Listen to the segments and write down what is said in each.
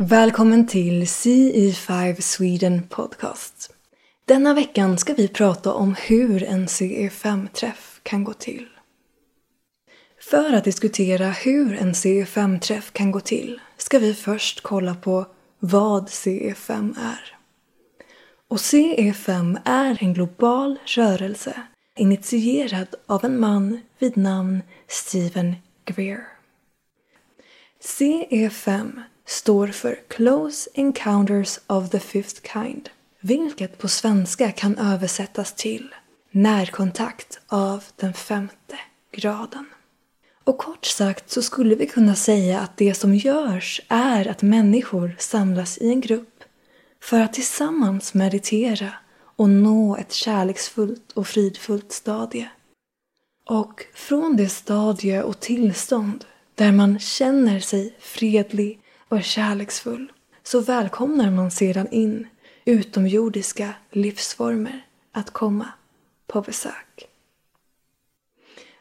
Välkommen till CE5 Sweden Podcast. Denna veckan ska vi prata om hur en CE5-träff kan gå till. För att diskutera hur en CE5-träff kan gå till ska vi först kolla på vad CE5 är. Och CE5 är en global rörelse initierad av en man vid namn Stephen Greer. CE5 står för Close Encounters of the Fifth Kind, vilket på svenska kan översättas till närkontakt av den femte graden. Och kort sagt så skulle vi kunna säga att det som görs är att människor samlas i en grupp för att tillsammans meditera och nå ett kärleksfullt och fridfullt stadie. Och från det stadie och tillstånd där man känner sig fredlig och kärleksfull så välkomnar man sedan in utomjordiska livsformer att komma på besök.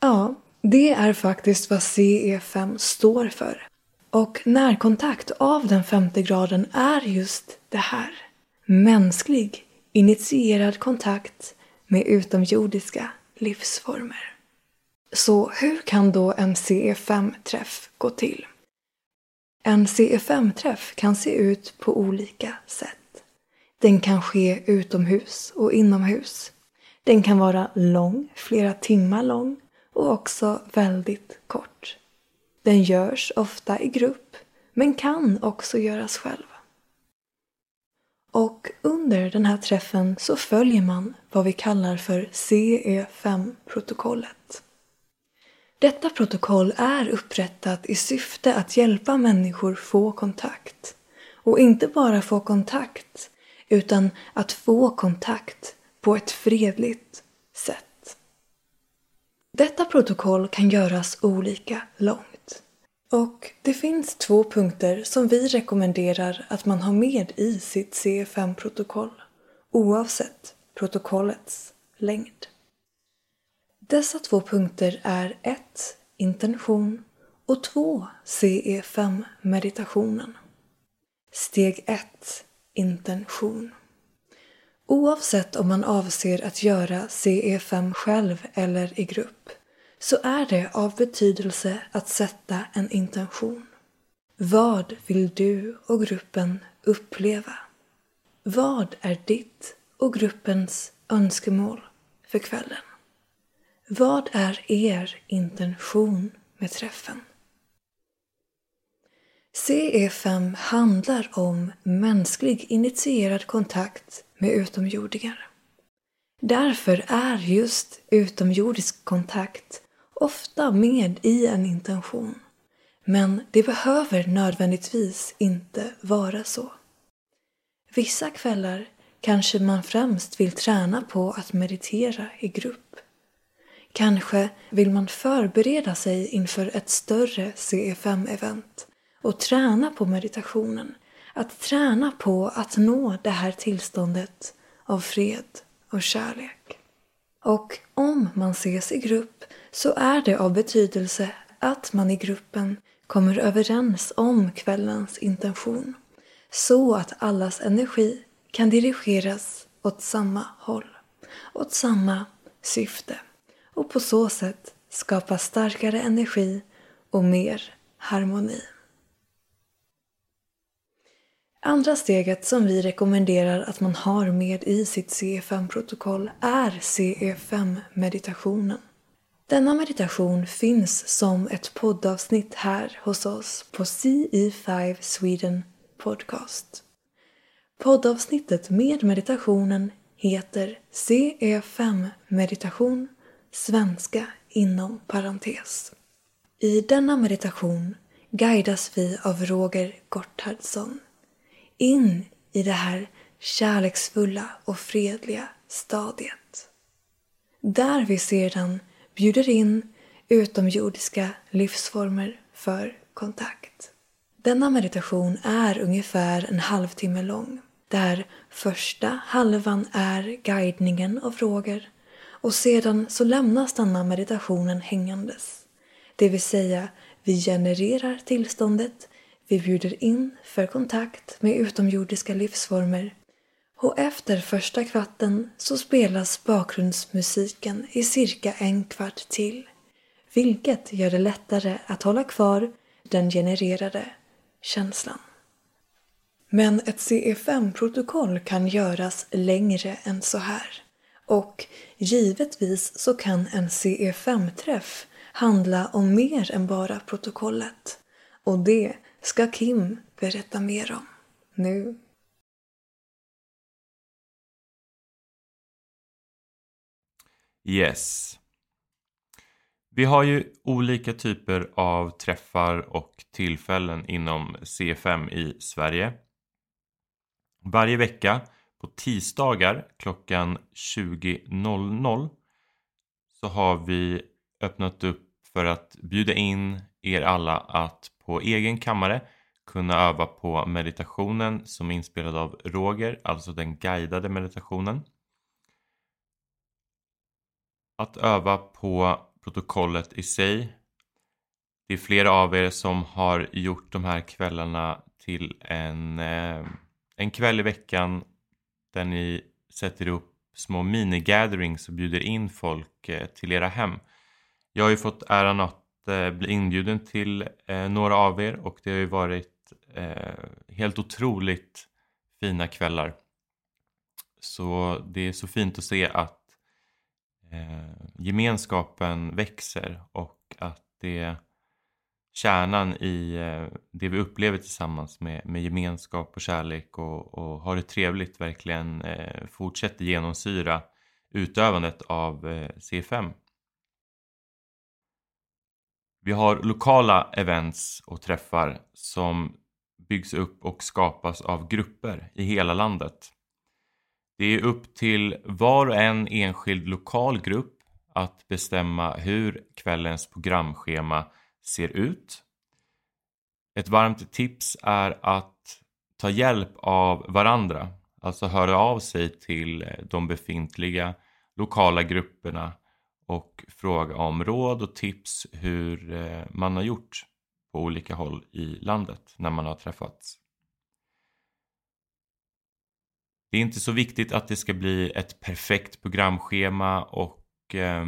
Ja, det är faktiskt vad CE5 står för. Och närkontakt av den femte graden är just det här. Mänsklig, initierad kontakt med utomjordiska livsformer. Så hur kan då en CE5-träff gå till? En CE5-träff kan se ut på olika sätt. Den kan ske utomhus och inomhus. Den kan vara lång, flera timmar lång och också väldigt kort. Den görs ofta i grupp men kan också göras själv. Och under den här träffen så följer man vad vi kallar för CE5-protokollet. Detta protokoll är upprättat i syfte att hjälpa människor få kontakt. Och inte bara få kontakt, utan att få kontakt på ett fredligt sätt. Detta protokoll kan göras olika långt. Och det finns två punkter som vi rekommenderar att man har med i sitt C5-protokoll oavsett protokollets längd. Dessa två punkter är 1. Intention och 2. CE5 meditationen. Steg 1. Intention. Oavsett om man avser att göra CE5 själv eller i grupp så är det av betydelse att sätta en intention. Vad vill du och gruppen uppleva? Vad är ditt och gruppens önskemål för kvällen? Vad är er intention med träffen? CE5 handlar om mänsklig initierad kontakt med utomjordingar. Därför är just utomjordisk kontakt ofta med i en intention. Men det behöver nödvändigtvis inte vara så. Vissa kvällar kanske man främst vill träna på att meditera i grupp. Kanske vill man förbereda sig inför ett större CE5-event och träna på meditationen. Att träna på att nå det här tillståndet av fred och kärlek. Och om man ses i grupp så är det av betydelse att man i gruppen kommer överens om kvällens intention så att allas energi kan dirigeras åt samma håll, åt samma syfte och på så sätt skapa starkare energi och mer harmoni. Andra steget som vi rekommenderar att man har med i sitt CE5-protokoll är CE5-meditationen. Denna meditation finns som ett poddavsnitt här hos oss på CE5 Sweden Podcast. Poddavsnittet med meditationen heter CE5 meditation svenska inom parentes. I denna meditation guidas vi av Roger Gotthardsson in i det här kärleksfulla och fredliga stadiet. Där vi sedan bjuder in utomjordiska livsformer för kontakt. Denna meditation är ungefär en halvtimme lång där första halvan är guidningen av Roger och sedan så lämnas denna meditationen hängandes. Det vill säga, vi genererar tillståndet, Vi bjuder in för kontakt med utomjordiska livsformer och efter första kvarten så spelas bakgrundsmusiken i cirka en kvart till vilket gör det lättare att hålla kvar den genererade känslan. Men ett CE5-protokoll kan göras längre än så här. Och givetvis så kan en CE5-träff handla om mer än bara protokollet. Och det ska Kim berätta mer om nu. Yes. Vi har ju olika typer av träffar och tillfällen inom CFM i Sverige. Varje vecka på tisdagar klockan 20.00 så har vi öppnat upp för att bjuda in er alla att på egen kammare kunna öva på meditationen som är inspelad av Roger, alltså den guidade meditationen. Att öva på protokollet i sig. Det är flera av er som har gjort de här kvällarna till en, eh, en kväll i veckan där ni sätter upp små mini-gatherings och bjuder in folk eh, till era hem. Jag har ju fått äran att eh, bli inbjuden till eh, några av er och det har ju varit helt otroligt fina kvällar. Så det är så fint att se att gemenskapen växer och att det kärnan i eh, det vi upplever tillsammans med, med gemenskap och kärlek och, och ha det trevligt verkligen eh, fortsätter genomsyra utövandet av eh, C5. Vi har lokala events och träffar som byggs upp och skapas av grupper i hela landet. Det är upp till var och en enskild lokal grupp att bestämma hur kvällens programschema ser ut. Ett varmt tips är att ta hjälp av varandra, alltså höra av sig till eh, de befintliga lokala grupperna och fråga om råd och tips hur eh, man har gjort på olika håll i landet när man har träffats. Det är inte så viktigt att det ska bli ett perfekt programschema och eh,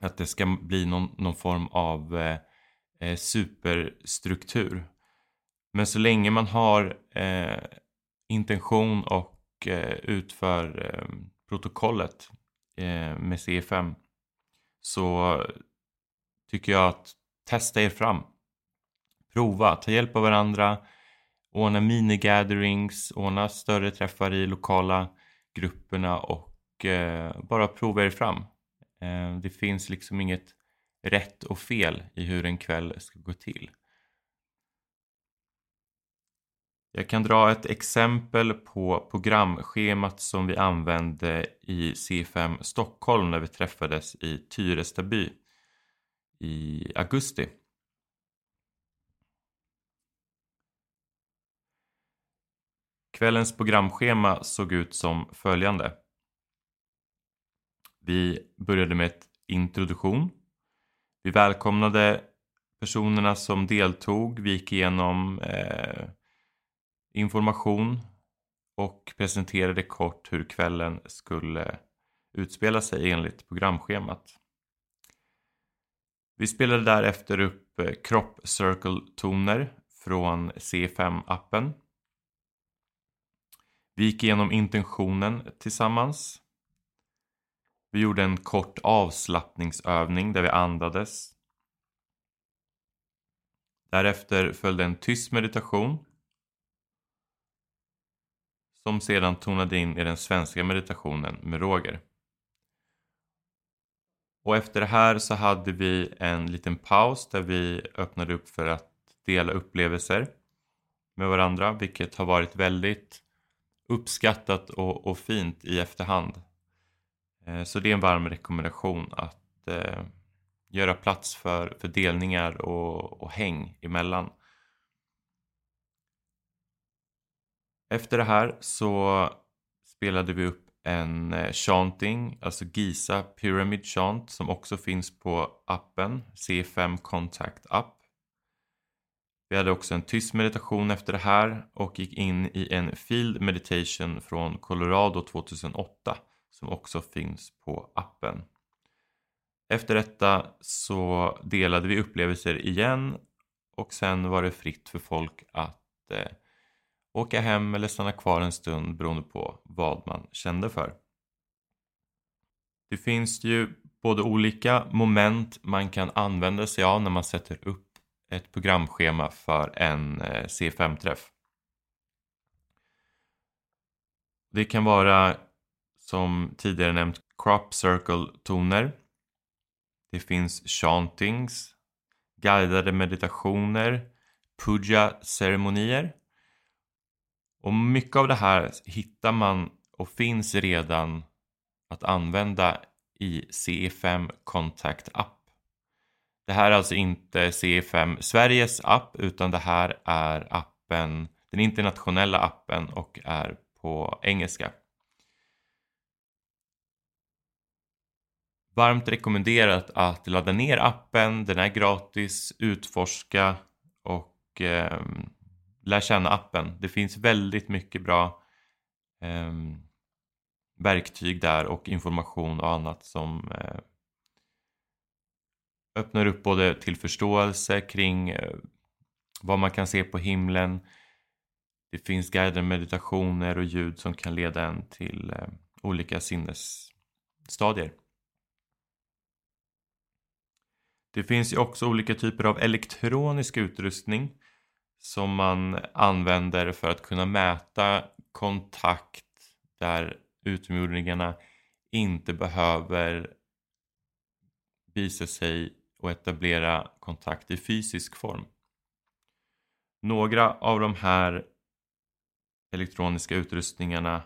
att det ska bli någon, någon form av eh, eh, superstruktur. Men så länge man har eh, intention och eh, utför eh, protokollet eh, med C5 så tycker jag att testa er fram. Prova, ta hjälp av varandra ordna mini-gatherings, ordna större träffar i lokala grupperna och eh, bara prova er fram. Eh, det finns liksom inget rätt och fel i hur en kväll ska gå till. Jag kan dra ett exempel på programschemat som vi använde i C5 Stockholm när vi träffades i Tyrestaby i augusti. Kvällens programschema såg ut som följande. Vi började med ett introduktion. Vi välkomnade personerna som deltog. Vi gick igenom eh, information och presenterade kort hur kvällen skulle utspela sig enligt programschemat. Vi spelade därefter upp eh, Crop Circle-toner från C5-appen vi gick igenom intentionen tillsammans. Vi gjorde en kort avslappningsövning där vi andades. Därefter följde en tyst meditation som sedan tonade in i den svenska meditationen med Roger. Och efter det här så hade vi en liten paus där vi öppnade upp för att dela upplevelser med varandra vilket har varit väldigt uppskattat och, och fint i efterhand. Eh, så det är en varm rekommendation att eh, göra plats för, för delningar och, och häng emellan. Efter det här så spelade vi upp en eh, chanting, alltså Giza Pyramid Chant som också finns på appen C5 Contact App. Vi hade också en tyst meditation efter det här och gick in i en field meditation från Colorado 2008 som också finns på appen. Efter detta så delade vi upplevelser igen och sen var det fritt för folk att eh, åka hem eller stanna kvar en stund beroende på vad man kände för. Det finns ju både olika moment man kan använda sig av när man sätter upp ett programschema för en eh, C5-träff. Det kan vara som tidigare nämnt crop circle-toner. Det finns chantings, guidade meditationer, puja-ceremonier. Och mycket av det här hittar man och finns redan att använda i CE5 Contact App. Det här är alltså inte CE5 Sveriges app utan det här är appen, den internationella appen och är på engelska. Varmt rekommenderat att ladda ner appen, den är gratis, utforska och eh, lär känna appen. Det finns väldigt mycket bra eh, verktyg där och information och annat som eh, öppnar upp både till förståelse kring eh, vad man kan se på himlen. Det finns guidade meditationer och ljud som kan leda en till eh, olika sinnesstadier. Det finns ju också olika typer av elektronisk utrustning som man använder för att kunna mäta kontakt där utomjordingarna inte behöver visa sig och etablera kontakt i fysisk form. Några av de här elektroniska utrustningarna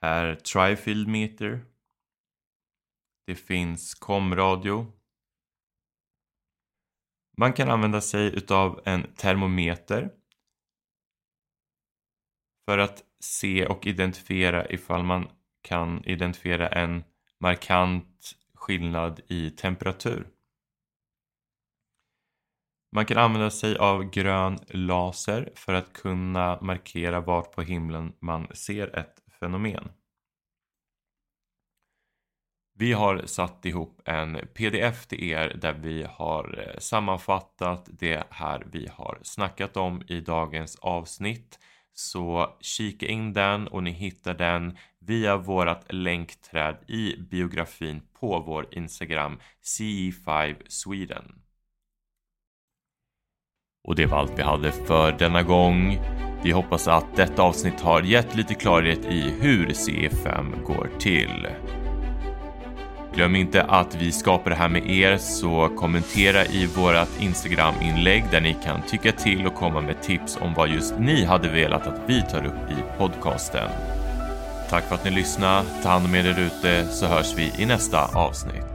är Trifield Meter. Det finns komradio. Man kan använda sig utav en termometer för att se och identifiera ifall man kan identifiera en markant skillnad i temperatur. Man kan använda sig av grön laser för att kunna markera vart på himlen man ser ett fenomen. Vi har satt ihop en pdf till er där vi har eh, sammanfattat det här vi har snackat om i dagens avsnitt. Så kika in den och ni hittar den via vårat länkträd i biografin på vår Instagram CE5 Sweden. Och det var allt vi hade för denna gång. Vi hoppas att detta avsnitt har gett lite klarhet i hur CE5 går till. Glöm inte att vi skapar det här med er så kommentera i vårat Instagram-inlägg där ni kan tycka till och komma med tips om vad just ni hade velat att vi tar upp i podcasten. Tack för att ni lyssnade, ta hand om er ute så hörs vi i nästa avsnitt.